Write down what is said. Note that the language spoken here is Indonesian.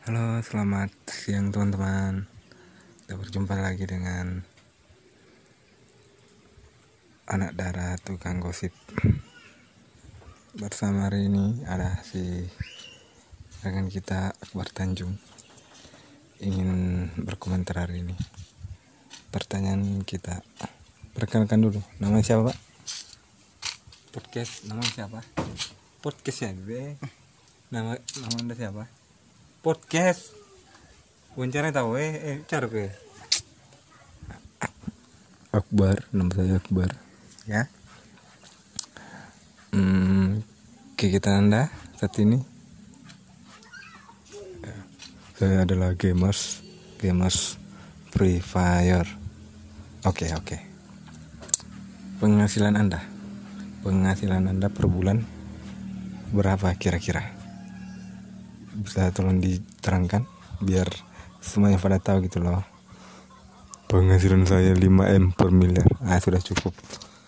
Halo, selamat siang teman-teman. Kita berjumpa lagi dengan anak darah tukang gosip. Bersama hari ini ada si rekan kita Akbar Tanjung ingin berkomentar hari ini. Pertanyaan kita, perkenalkan dulu. Nama siapa, Pak? Podcast, nama siapa? Podcast ya. Nama nama Anda siapa? Podcast. Wawancara tahu eh, eh cara ke. Akbar, nama saya Akbar. Ya. Hmm, kegiatan Anda saat ini? Saya adalah gamers, gamers Free Fire. Oke, oke. Penghasilan Anda? Penghasilan Anda per bulan berapa kira-kira? Bisa tolong diterangkan biar semuanya pada tahu gitu loh. Penghasilan saya 5M per miliar. Ah, sudah cukup.